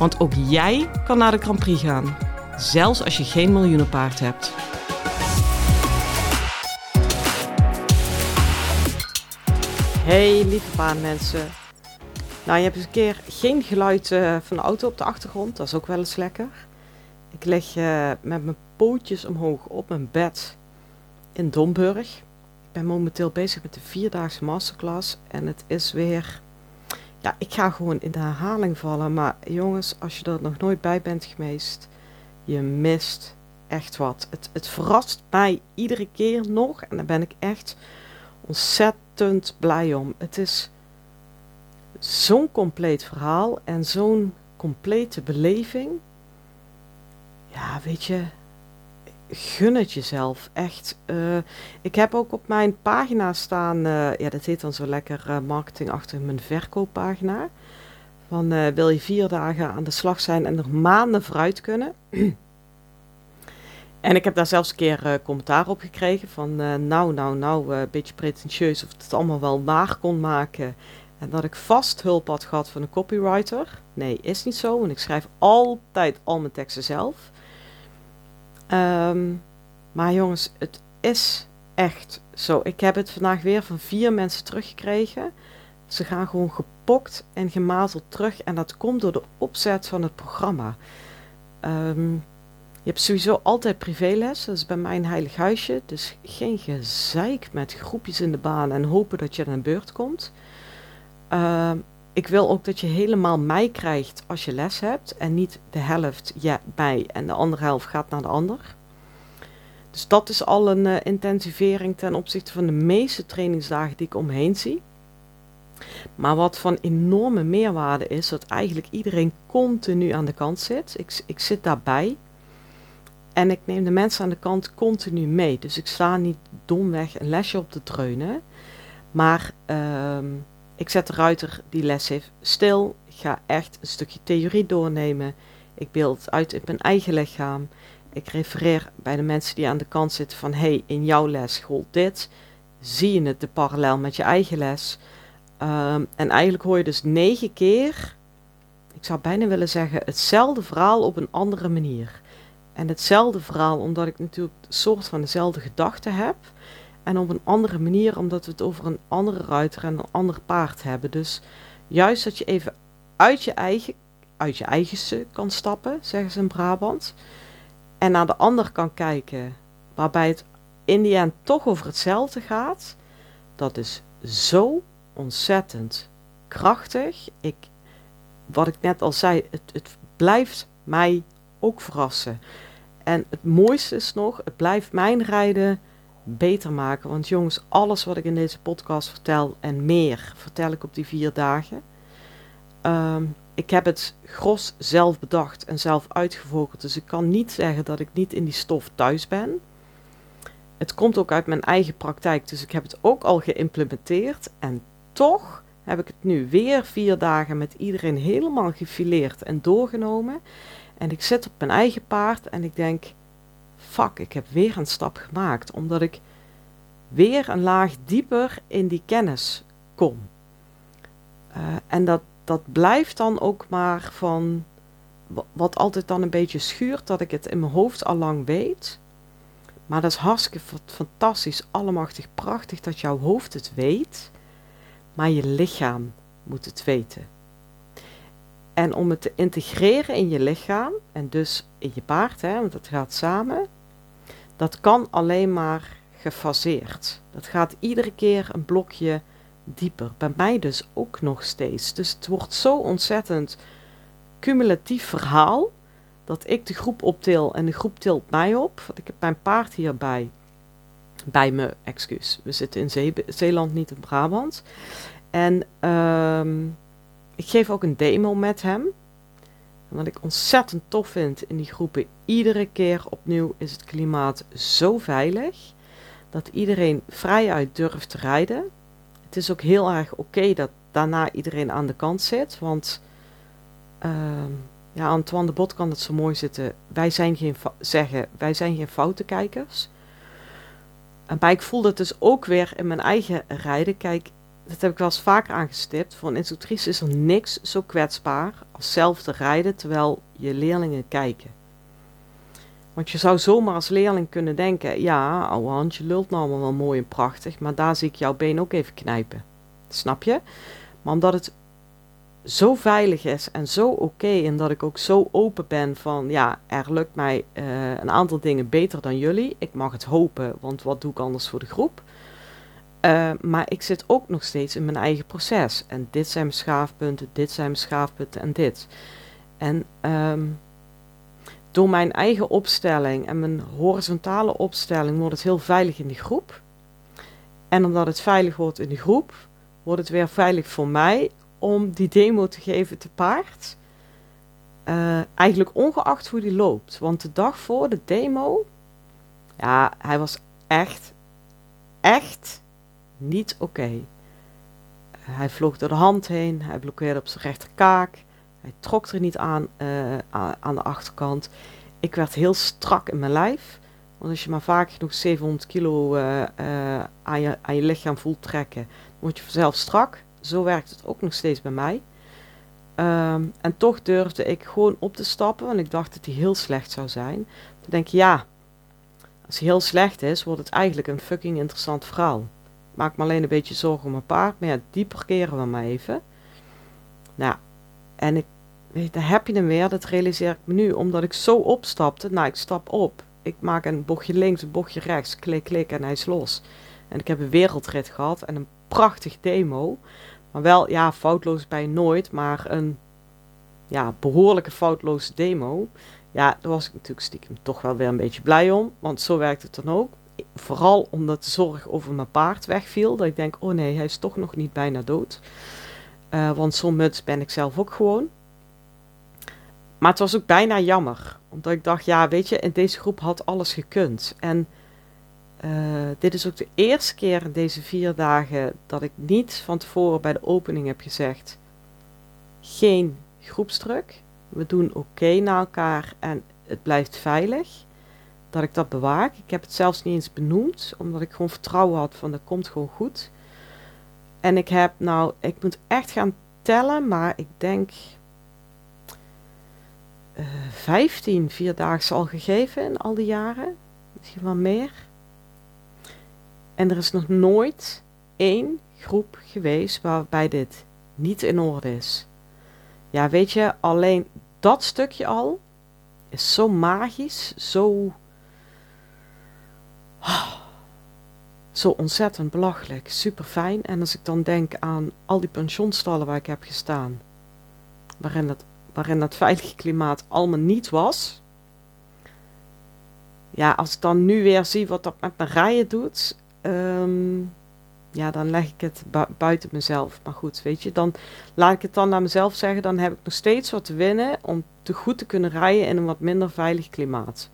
Want ook jij kan naar de Grand Prix gaan, zelfs als je geen miljoenenpaard hebt. Hey lieve baanmensen. Nou, je hebt eens een keer geen geluid uh, van de auto op de achtergrond, dat is ook wel eens lekker. Ik lig uh, met mijn pootjes omhoog op mijn bed in Domburg. Ik ben momenteel bezig met de vierdaagse masterclass en het is weer... Ja, ik ga gewoon in de herhaling vallen, maar jongens, als je er nog nooit bij bent geweest, je mist echt wat. Het, het verrast mij iedere keer nog en daar ben ik echt ontzettend blij om. Het is zo'n compleet verhaal en zo'n complete beleving. Ja, weet je, gun het jezelf. Echt. Uh, ik heb ook op mijn pagina staan, uh, ja, dat heet dan zo lekker uh, marketing achter mijn verkooppagina. Van wil je vier dagen aan de slag zijn en er maanden vooruit kunnen. en ik heb daar zelfs een keer commentaar op gekregen van nou, nou, nou, een beetje pretentieus of het allemaal wel waar kon maken. En dat ik vast hulp had gehad van een copywriter. Nee, is niet zo, want ik schrijf altijd al mijn teksten zelf. Um, maar jongens, het is echt zo. Ik heb het vandaag weer van vier mensen teruggekregen. Ze gaan gewoon gepokt en gemazeld terug. En dat komt door de opzet van het programma. Um, je hebt sowieso altijd privéles. Dat is bij mij een heilig huisje. Dus geen gezeik met groepjes in de baan en hopen dat je aan een beurt komt. Uh, ik wil ook dat je helemaal mij krijgt als je les hebt. En niet de helft ja, mij en de andere helft gaat naar de ander. Dus dat is al een uh, intensivering ten opzichte van de meeste trainingsdagen die ik omheen zie. Maar wat van enorme meerwaarde is, dat eigenlijk iedereen continu aan de kant zit. Ik, ik zit daarbij. En ik neem de mensen aan de kant continu mee. Dus ik sta niet domweg een lesje op te dreunen. Maar uh, ik zet de ruiter die les heeft stil. Ik ga echt een stukje theorie doornemen. Ik beeld uit in mijn eigen lichaam. Ik refereer bij de mensen die aan de kant zitten van hey, in jouw les gold dit. Zie je het de parallel met je eigen les? Um, en eigenlijk hoor je dus negen keer, ik zou bijna willen zeggen, hetzelfde verhaal op een andere manier. En hetzelfde verhaal omdat ik natuurlijk een soort van dezelfde gedachte heb. En op een andere manier, omdat we het over een andere ruiter en een ander paard hebben. Dus juist dat je even uit je eigen, uit je kan stappen, zeggen ze in Brabant. En naar de ander kan kijken, waarbij het in die end toch over hetzelfde gaat. Dat is zo ontzettend krachtig. Ik, wat ik net al zei, het, het blijft mij ook verrassen. En het mooiste is nog, het blijft mijn rijden beter maken. Want jongens, alles wat ik in deze podcast vertel en meer, vertel ik op die vier dagen. Ehm, ik heb het gros zelf bedacht en zelf uitgevogeld. Dus ik kan niet zeggen dat ik niet in die stof thuis ben. Het komt ook uit mijn eigen praktijk, dus ik heb het ook al geïmplementeerd. En toch heb ik het nu weer vier dagen met iedereen helemaal gefileerd en doorgenomen. En ik zit op mijn eigen paard en ik denk, fuck, ik heb weer een stap gemaakt. Omdat ik weer een laag dieper in die kennis kom. Uh, en dat, dat blijft dan ook maar van wat altijd dan een beetje schuurt, dat ik het in mijn hoofd al lang weet. Maar dat is hartstikke fantastisch, allemachtig prachtig dat jouw hoofd het weet, maar je lichaam moet het weten. En om het te integreren in je lichaam en dus in je paard, hè, want dat gaat samen, dat kan alleen maar gefaseerd. Dat gaat iedere keer een blokje dieper. Bij mij dus ook nog steeds. Dus het wordt zo ontzettend cumulatief verhaal dat ik de groep optil en de groep tilt mij op. Want ik heb mijn paard hierbij. Bij me, excuus. We zitten in Zeeland, niet in Brabant. En um, ik geef ook een demo met hem. En wat ik ontzettend tof vind in die groepen, iedere keer opnieuw is het klimaat zo veilig dat iedereen vrijuit durft te rijden. Het is ook heel erg oké dat daarna iedereen aan de kant zit, want uh, ja, Antoine de Bot kan het zo mooi zitten. Wij zijn geen zeggen, wij zijn geen foutenkijkers. Maar ik voel dat dus ook weer in mijn eigen rijden. Kijk, dat heb ik wel eens vaker aangestipt. Voor een instructrice is er niks zo kwetsbaar als zelf te rijden terwijl je leerlingen kijken. Want je zou zomaar als leerling kunnen denken: ja, ouwe hand, je lult nou allemaal wel mooi en prachtig, maar daar zie ik jouw been ook even knijpen. Snap je? Maar omdat het zo veilig is en zo oké en dat ik ook zo open ben van ja, er lukt mij uh, een aantal dingen beter dan jullie. Ik mag het hopen, want wat doe ik anders voor de groep? Uh, maar ik zit ook nog steeds in mijn eigen proces. En dit zijn mijn schaafpunten, dit zijn mijn schaafpunten en dit. En um, door mijn eigen opstelling en mijn horizontale opstelling wordt het heel veilig in die groep. En omdat het veilig wordt in de groep, wordt het weer veilig voor mij om die demo te geven te paard. Uh, eigenlijk ongeacht hoe die loopt. Want de dag voor de demo, ja, hij was echt, echt niet oké. Hij vloog door de hand heen, hij blokkeerde op zijn rechterkaak, hij trok er niet aan, uh, aan de achterkant. Ik werd heel strak in mijn lijf. Want als je maar vaak genoeg 700 kilo uh, aan, je, aan je lichaam voelt trekken, dan word je vanzelf strak zo werkt het ook nog steeds bij mij. Um, en toch durfde ik gewoon op te stappen, want ik dacht dat hij heel slecht zou zijn. Dan denk je, ja, als hij heel slecht is, wordt het eigenlijk een fucking interessant verhaal. Maak me alleen een beetje zorgen om mijn paard, maar ja, die parkeren we maar even. Nou, en ik, weet, daar heb je hem weer, dat realiseer ik me nu, omdat ik zo opstapte. Nou, ik stap op, ik maak een bochtje links, een bochtje rechts, klik, klik en hij is los. En ik heb een wereldrit gehad en een prachtig demo. Maar wel, ja, foutloos bij nooit, maar een ja, behoorlijke foutloze demo. Ja, daar was ik natuurlijk stiekem toch wel weer een beetje blij om, want zo werkt het dan ook. Vooral omdat de zorg over mijn paard wegviel. Dat ik denk, oh nee, hij is toch nog niet bijna dood. Uh, want zo'n ben ik zelf ook gewoon. Maar het was ook bijna jammer. Omdat ik dacht, ja, weet je, in deze groep had alles gekund. En uh, dit is ook de eerste keer in deze vier dagen dat ik niet van tevoren bij de opening heb gezegd: geen groepsdruk. We doen oké okay naar elkaar en het blijft veilig. Dat ik dat bewaak. Ik heb het zelfs niet eens benoemd, omdat ik gewoon vertrouwen had van dat komt gewoon goed. En ik heb nou, ik moet echt gaan tellen, maar ik denk uh, 15 vierdaagse al gegeven in al die jaren. Misschien wel meer. En er is nog nooit één groep geweest waarbij dit niet in orde is. Ja, weet je, alleen dat stukje al is zo magisch, zo. zo ontzettend belachelijk, super fijn. En als ik dan denk aan al die pensioenstallen waar ik heb gestaan, waarin dat, waarin dat veilige klimaat allemaal niet was. Ja, als ik dan nu weer zie wat dat met mijn rijen doet, um, ja, dan leg ik het buiten mezelf. Maar goed, weet je, dan laat ik het dan naar mezelf zeggen. Dan heb ik nog steeds wat te winnen om te goed te kunnen rijden in een wat minder veilig klimaat.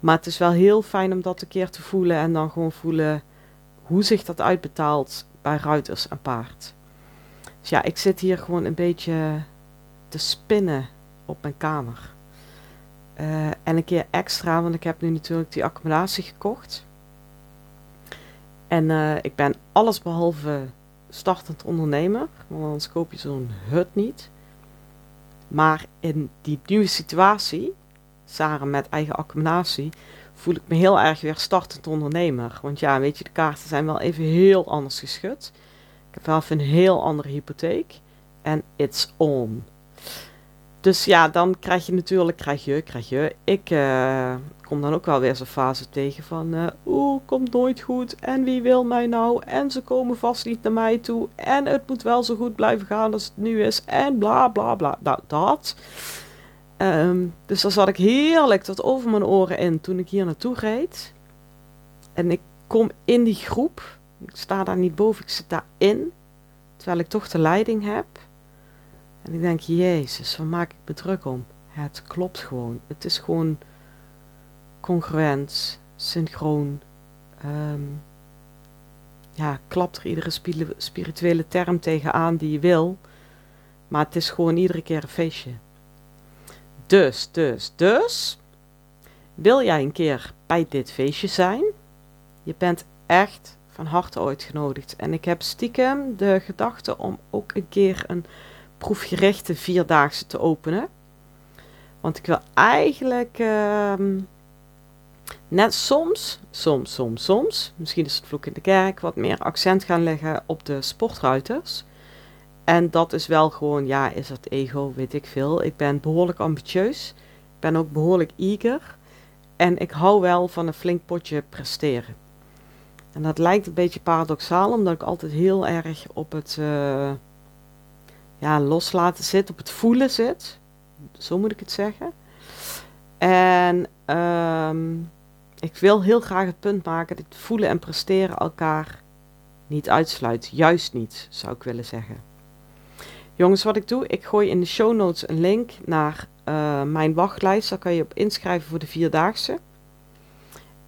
Maar het is wel heel fijn om dat een keer te voelen en dan gewoon voelen hoe zich dat uitbetaalt bij ruiters en paard. Dus ja, ik zit hier gewoon een beetje te spinnen op mijn kamer. Uh, en een keer extra, want ik heb nu natuurlijk die accommodatie gekocht. En uh, ik ben allesbehalve startend ondernemer, want anders koop je zo'n hut niet. Maar in die nieuwe situatie, samen met eigen accommodatie, voel ik me heel erg weer startend ondernemer. Want ja, weet je, de kaarten zijn wel even heel anders geschud. Ik heb wel even een heel andere hypotheek. En it's on. Dus ja, dan krijg je natuurlijk, krijg je, krijg je. Ik uh, kom dan ook wel weer zo'n fase tegen van, uh, oeh, komt nooit goed. En wie wil mij nou? En ze komen vast niet naar mij toe. En het moet wel zo goed blijven gaan als het nu is. En bla bla bla. Nou, dat. Um, dus dan zat ik heerlijk tot over mijn oren in toen ik hier naartoe reed. En ik kom in die groep. Ik sta daar niet boven, ik zit daarin. Terwijl ik toch de leiding heb. En ik denk, Jezus, waar maak ik me druk om? Het klopt gewoon. Het is gewoon congruent, synchroon. Ehm, ja, klapt er iedere spirituele term tegenaan die je wil. Maar het is gewoon iedere keer een feestje. Dus, dus, dus. Wil jij een keer bij dit feestje zijn? Je bent echt van harte uitgenodigd. En ik heb stiekem de gedachte om ook een keer een proefgerichte vierdaagse te openen. Want ik wil eigenlijk ehm, net soms, soms, soms, soms, misschien is het vloek in de kerk, wat meer accent gaan leggen op de sportruiters. En dat is wel gewoon, ja, is dat ego, weet ik veel. Ik ben behoorlijk ambitieus. Ik ben ook behoorlijk eager. En ik hou wel van een flink potje presteren. En dat lijkt een beetje paradoxaal, omdat ik altijd heel erg op het uh, ja, loslaten zit, op het voelen zit. Zo moet ik het zeggen. En ehm, ik wil heel graag het punt maken dat voelen en presteren elkaar niet uitsluit. Juist niet, zou ik willen zeggen. Jongens, wat ik doe, ik gooi in de show notes een link naar uh, mijn wachtlijst. Daar kan je op inschrijven voor de vierdaagse.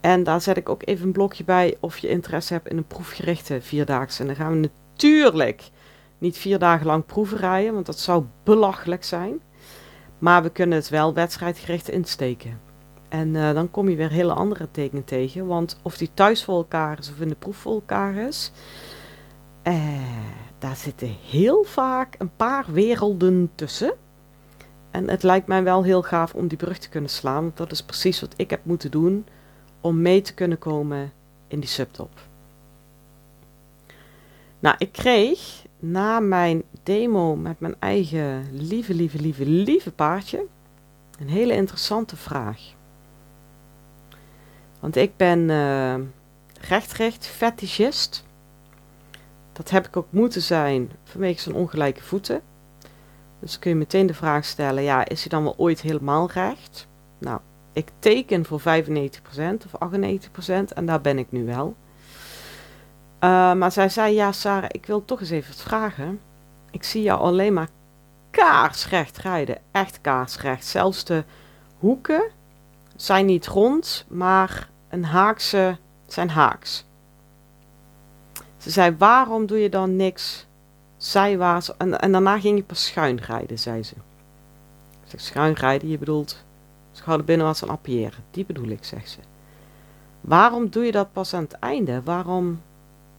En daar zet ik ook even een blokje bij of je interesse hebt in een proefgerichte vierdaagse. En dan gaan we natuurlijk niet vier dagen lang proeven rijden, want dat zou belachelijk zijn. Maar we kunnen het wel wedstrijdgericht insteken. En uh, dan kom je weer hele andere tekenen tegen. Want of die thuis voor elkaar is of in de proef voor elkaar is, eh, daar zitten heel vaak een paar werelden tussen. En het lijkt mij wel heel gaaf om die brug te kunnen slaan. Want dat is precies wat ik heb moeten doen om mee te kunnen komen in die subtop. Nou, ik kreeg na mijn demo met mijn eigen lieve, lieve, lieve, lieve paardje een hele interessante vraag. Want ik ben uh, recht, recht fetischist. Dat heb ik ook moeten zijn vanwege zijn ongelijke voeten. Dus kun je meteen de vraag stellen, ja, is hij dan wel ooit helemaal recht? Nou, ik teken voor 95% of 98% en daar ben ik nu wel. Uh, maar zij zei, ja Sarah, ik wil toch eens even vragen. Ik zie jou alleen maar kaarsrecht rijden. Echt kaarsrecht. Zelfs de hoeken zijn niet rond, maar een haakse zijn haaks. Ze zei, waarom doe je dan niks zijwaarts? En, en daarna ging je pas schuin rijden, zei ze. Ik zeg, schuin rijden, je bedoelt schouder binnenwaarts en appiëren. Die bedoel ik, zegt ze. Waarom doe je dat pas aan het einde? Waarom?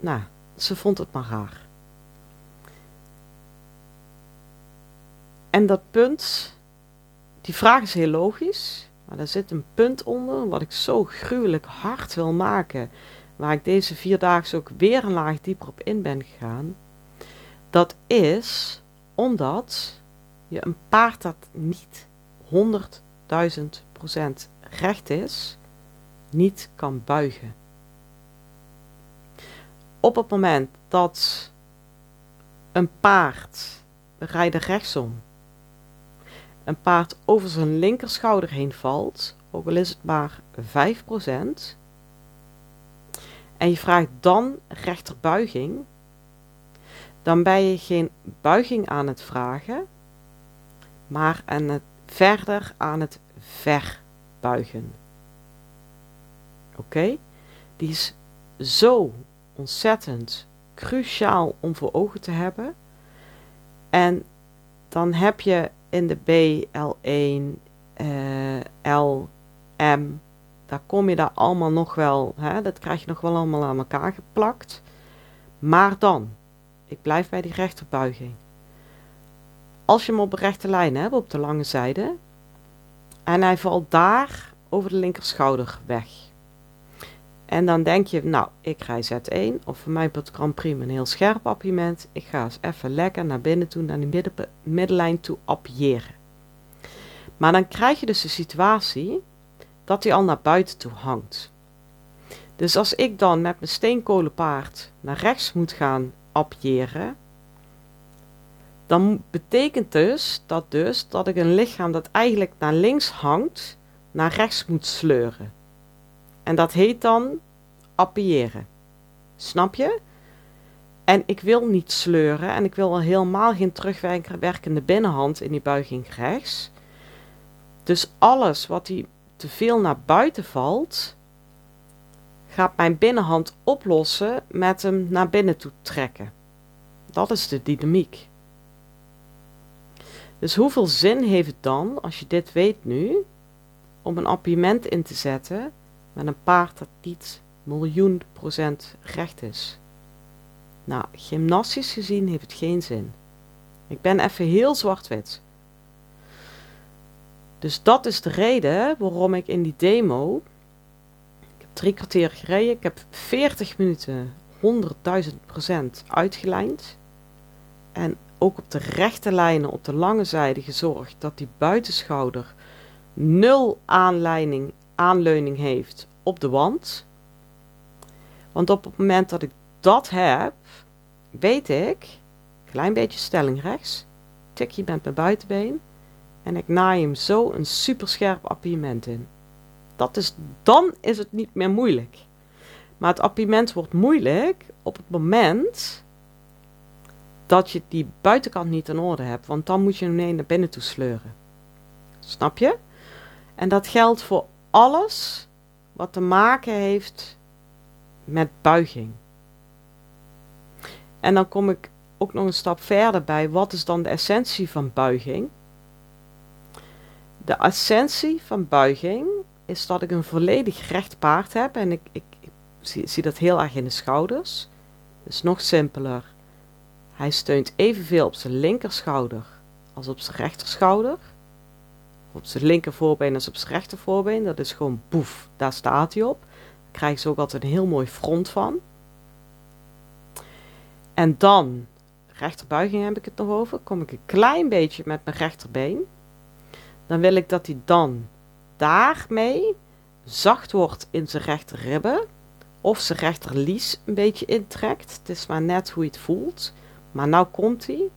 Nou, ze vond het maar raar. En dat punt, die vraag is heel logisch, maar er zit een punt onder wat ik zo gruwelijk hard wil maken, waar ik deze vier dagen ook weer een laag dieper op in ben gegaan. Dat is omdat je een paard dat niet 100 1000% recht is, niet kan buigen. Op het moment dat een paard, we rijden rechtsom, een paard over zijn linkerschouder heen valt, ook al is het maar 5%, en je vraagt dan rechterbuiging, dan ben je geen buiging aan het vragen, maar aan het verder aan het verbuigen. Oké? Die is zo ontzettend cruciaal om voor ogen te hebben. En dan heb je in de B, L1, uh, L, M, daar kom je daar allemaal nog wel, hè, dat krijg je nog wel allemaal aan elkaar geplakt. Maar dan, ik blijf bij die rechterbuiging. Als je hem op een rechte lijn hebt, op de lange zijde, en hij valt daar over de linkerschouder weg. En dan denk je, nou, ik rij Z1, of voor mij het Grand een heel scherp appiëment. Ik ga eens even lekker naar binnen toe, naar die midden, middenlijn toe appiëren. Maar dan krijg je dus de situatie dat hij al naar buiten toe hangt. Dus als ik dan met mijn steenkolenpaard naar rechts moet gaan appiëren, dan betekent dus dat, dus dat ik een lichaam dat eigenlijk naar links hangt, naar rechts moet sleuren. En dat heet dan appiëren. Snap je? En ik wil niet sleuren en ik wil al helemaal geen terugwerkende binnenhand in die buiging rechts. Dus alles wat die te veel naar buiten valt, gaat mijn binnenhand oplossen met hem naar binnen toe trekken. Dat is de dynamiek. Dus hoeveel zin heeft het dan, als je dit weet nu, om een appiëment in te zetten met een paard dat niet miljoen procent recht is? Nou, gymnastisch gezien heeft het geen zin. Ik ben even heel zwart-wit. Dus dat is de reden waarom ik in die demo. Ik heb drie kwartier gereden. Ik heb 40 minuten 100.000 procent uitgelijnd. En ook op de rechte lijnen op de lange zijde gezorgd dat die buitenschouder nul aanleiding, aanleuning heeft op de wand. Want op het moment dat ik dat heb, weet ik, klein beetje stelling rechts, tikje met mijn buitenbeen en ik naai hem zo een superscherp appiëment in. Dat is, dan is het niet meer moeilijk. Maar het appiëment wordt moeilijk op het moment dat je die buitenkant niet in orde hebt, want dan moet je hem naar binnen toe sleuren. Snap je? En dat geldt voor alles wat te maken heeft met buiging. En dan kom ik ook nog een stap verder bij. Wat is dan de essentie van buiging? De essentie van buiging is dat ik een volledig recht paard heb. En ik, ik, zie, dat heel erg in de schouders. Dus nog simpeler. Hij steunt evenveel op zijn linkerschouder als op zijn rechterschouder. Op zijn linker voorbeen als op zijn rechter voorbeen. Dat is gewoon boef, daar staat hij op. Daar krijg je ook altijd een heel mooi front van. En dan, rechterbuiging heb ik het nog over, kom ik een klein beetje met mijn rechterbeen. Dan wil ik dat hij dan daarmee zacht wordt in zijn rechterribben. Of zijn rechterlies een beetje intrekt. Het is maar net hoe je het voelt. Maar nou komt hij.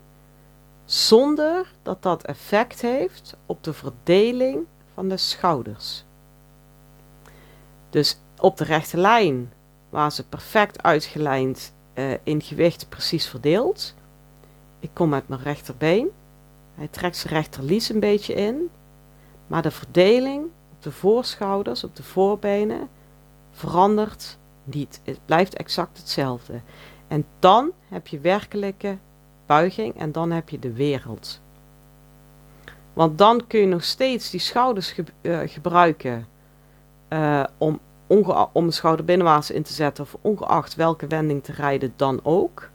Zonder dat dat effect heeft op de verdeling van de schouders. Dus op de rechte lijn, waar ze perfect uitgelijnd uh, in gewicht precies verdeeld. Ik kom met mijn rechterbeen. Hij trekt zijn rechterlies een beetje in. Maar de verdeling op de voorschouders, op de voorbenen, verandert niet. Het blijft exact hetzelfde. En dan heb je werkelijke buiging en dan heb je de wereld. Want dan kun je nog steeds die schouders ge uh, gebruiken uh, om om een schouder binnenwaarts in te zetten of ongeacht welke wending te rijden dan ook.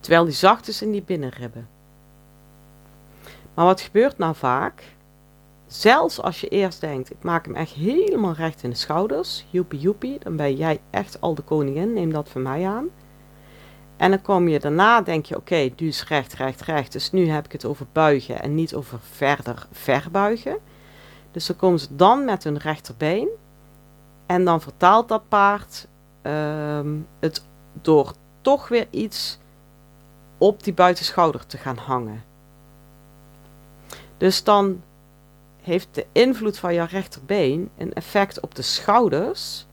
Terwijl die zacht is in die binnenribben. Maar wat gebeurt nou vaak? Zelfs als je eerst denkt, ik maak hem echt helemaal recht in de schouders, joepie joepie, dan ben jij echt al de koningin, neem dat van mij aan. En dan kom je daarna, denk je, oké, dus recht, recht, recht. Dus nu heb ik het over buigen en niet over verder verbuigen. Dus dan komen ze dan met hun rechterbeen en dan vertaalt dat paard ehm, het door toch weer iets op die buitenschouder te gaan hangen. Dus dan heeft de invloed van jouw rechterbeen een effect op de schouders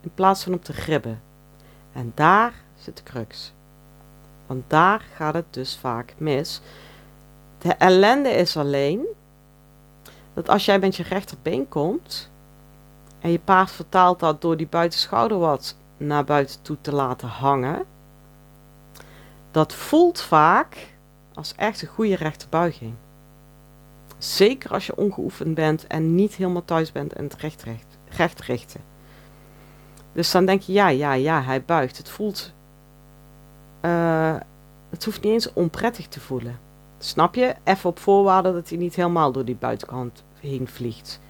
in plaats van op de ribben. En daar zit de crux. Want daar gaat het dus vaak mis. De ellende is alleen dat als jij met je rechterbeen komt, en je paard vertaalt dat door die buitenschouder wat naar buiten toe te laten hangen. Dat voelt vaak als echt een goede rechterbuiging. Zeker als je ongeoefend bent en niet helemaal thuis bent en het recht, recht, recht richten. Dus dan denk je, ja, ja, ja, hij buigt. Het voelt, uh, het hoeft niet eens onprettig te voelen. Snap je? Even op voorwaarde dat hij niet helemaal door die buitenkant heen vliegt.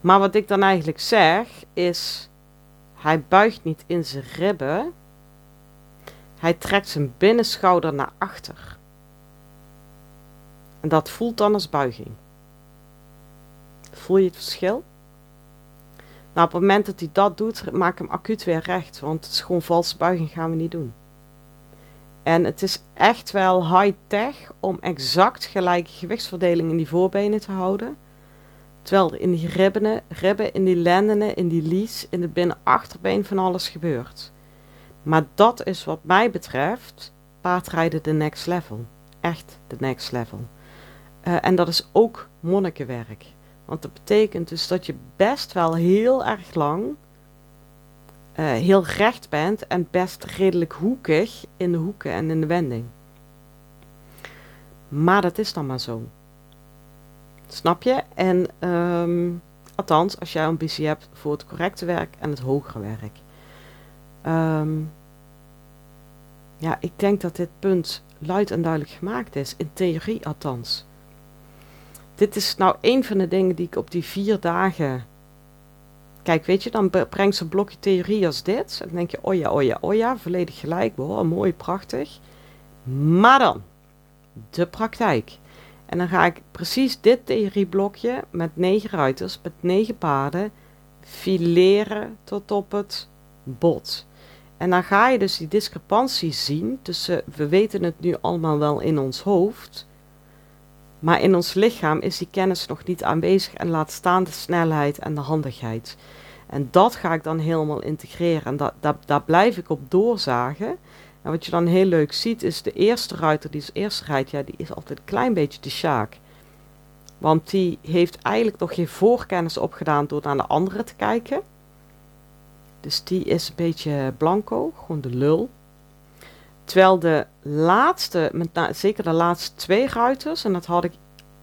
Maar wat ik dan eigenlijk zeg is, hij buigt niet in zijn ribben. Hij trekt zijn binnenschouder naar achter. En dat voelt dan als buiging. Voel je het verschil? Nou, op het moment dat hij dat doet, maak hem acuut weer recht. Want het is gewoon valse buiging, gaan we niet doen. En het is echt wel high-tech om exact gelijke gewichtsverdeling in die voorbenen te houden. Terwijl er in die ribben, ribben, in die lendenen, in die lies, in de binnenachterbeen van alles gebeurt. Maar dat is wat mij betreft paardrijden de next level. Echt de next level. Uh, en dat is ook monnikenwerk. Want dat betekent dus dat je best wel heel erg lang uh, heel recht bent en best redelijk hoekig in de hoeken en in de wending. Maar dat is dan maar zo. Snap je? En um, althans, als jij ambitie hebt voor het correcte werk en het hogere werk. Um, ja, ik denk dat dit punt luid en duidelijk gemaakt is, in theorie althans. Dit is nou een van de dingen die ik op die vier dagen. Kijk, weet je, dan brengt ze een blokje theorie als dit. En dan denk je, oh ja, oh ja, oh ja, volledig gelijk. Wow, mooi, prachtig. Maar dan, de praktijk. En dan ga ik precies dit theorieblokje met negen ruiters, met negen paarden, fileren tot op het bot. En dan ga je dus die discrepantie zien tussen, we weten het nu allemaal wel in ons hoofd, maar in ons lichaam is die kennis nog niet aanwezig en laat staan de snelheid en de handigheid. En dat ga ik dan helemaal integreren en dat, dat, daar blijf ik op doorzagen. En wat je dan heel leuk ziet is de eerste ruiter die als eerste rijdt, ja, die is altijd een klein beetje de sjaak. Want die heeft eigenlijk nog geen voorkennis opgedaan door naar de andere te kijken. Dus die is een beetje blanco, gewoon de lul. Terwijl de laatste, met zeker de laatste twee ruiters, en dat had ik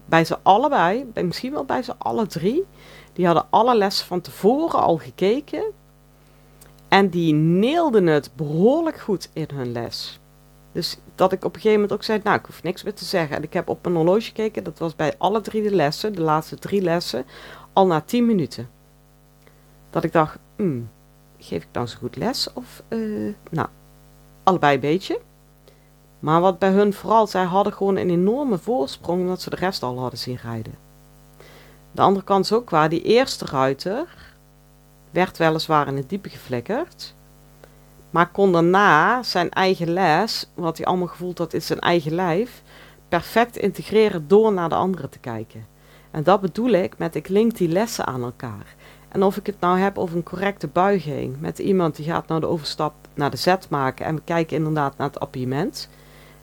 bij ze allebei, misschien wel bij ze alle drie, die hadden alle lessen van tevoren al gekeken. En die neelden het behoorlijk goed in hun les. Dus dat ik op een gegeven moment ook zei, nou ik hoef niks meer te zeggen. En ik heb op mijn horloge gekeken, dat was bij alle drie de lessen, de laatste drie lessen, al na tien minuten. Dat ik dacht, hmm, geef ik dan zo goed les? Of, uh, nou, allebei een beetje. Maar wat bij hun vooral, zij hadden gewoon een enorme voorsprong omdat ze de rest al hadden zien rijden. De andere kant is ook waar, die eerste ruiter werd weliswaar in het diepe geflikkerd, maar kon daarna zijn eigen les, wat hij allemaal gevoeld had in zijn eigen lijf, perfect integreren door naar de andere te kijken. En dat bedoel ik met ik link die lessen aan elkaar. En of ik het nou heb over een correcte buiging met iemand die gaat nou de overstap naar de zet maken en we kijken inderdaad naar het appiëment.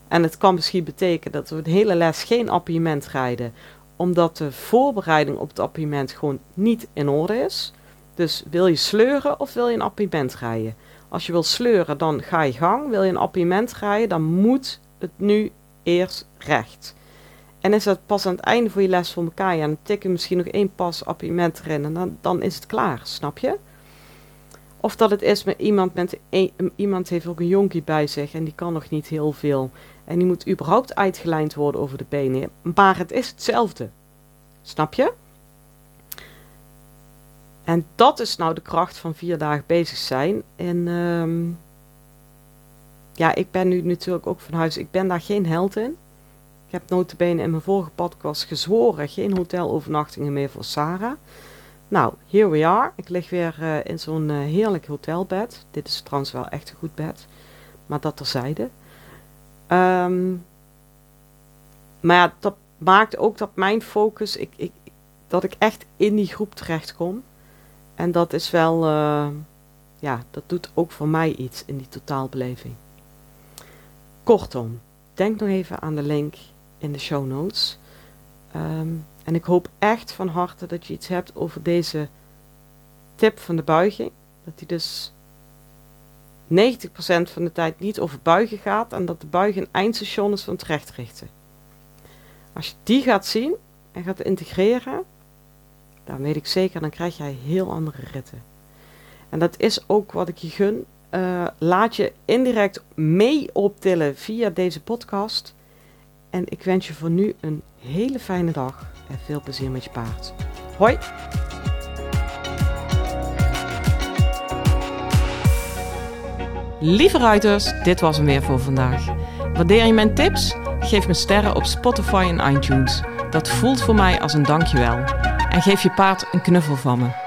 En het kan misschien betekenen dat we een hele les geen appiëment rijden, omdat de voorbereiding op het appiëment gewoon niet in orde is. Dus wil je sleuren of wil je een appiëment rijden? Als je wil sleuren, dan ga je gang. Wil je een appiëment rijden, dan moet het nu eerst recht. En is dat pas aan het einde voor je les voor elkaar, ja, dan tik je misschien nog één pas appiëment erin en dan, dan is het klaar, snap je? Of dat het is met iemand, met een, iemand heeft ook een jonkie bij zich en die kan nog niet heel veel. En die moet überhaupt uitgelijnd worden over de benen. Maar het is hetzelfde. Snap je? En dat is nou de kracht van vier dagen bezig zijn. En um, ja, ik ben nu natuurlijk ook van huis. Ik ben daar geen held in. Ik heb notabene in mijn vorige podcast gezworen geen hotelovernachtingen meer voor Sarah. Nou, here we are. Ik lig weer uh, in zo'n uh, heerlijk hotelbed. Dit is trouwens wel echt een goed bed. Maar dat terzijde. Um, maar ja, dat maakt ook dat mijn focus, ik, ik, dat ik echt in die groep terecht kom. En dat is wel, uh, ja, dat doet ook voor mij iets in die totaalbeleving. Kortom, denk nog even aan de link in de show notes. Um, en ik hoop echt van harte dat je iets hebt over deze tip van de buiging. Dat die dus 90% van de tijd niet over buigen gaat en dat de buiging een eindstation is van het rechtrichten. Als je die gaat zien en gaat integreren, dan weet ik zeker, dan krijg jij heel andere ritten. En dat is ook wat ik je gun. Uh, laat je indirect mee optillen via deze podcast. En ik wens je voor nu een hele fijne dag en veel plezier met je paard. Hoi! Lieve ruiters, dit was hem weer voor vandaag. Waardeer je mijn tips? Geef me sterren op Spotify en iTunes. Dat voelt voor mij als een dankjewel. En geef je paard een knuffel van me.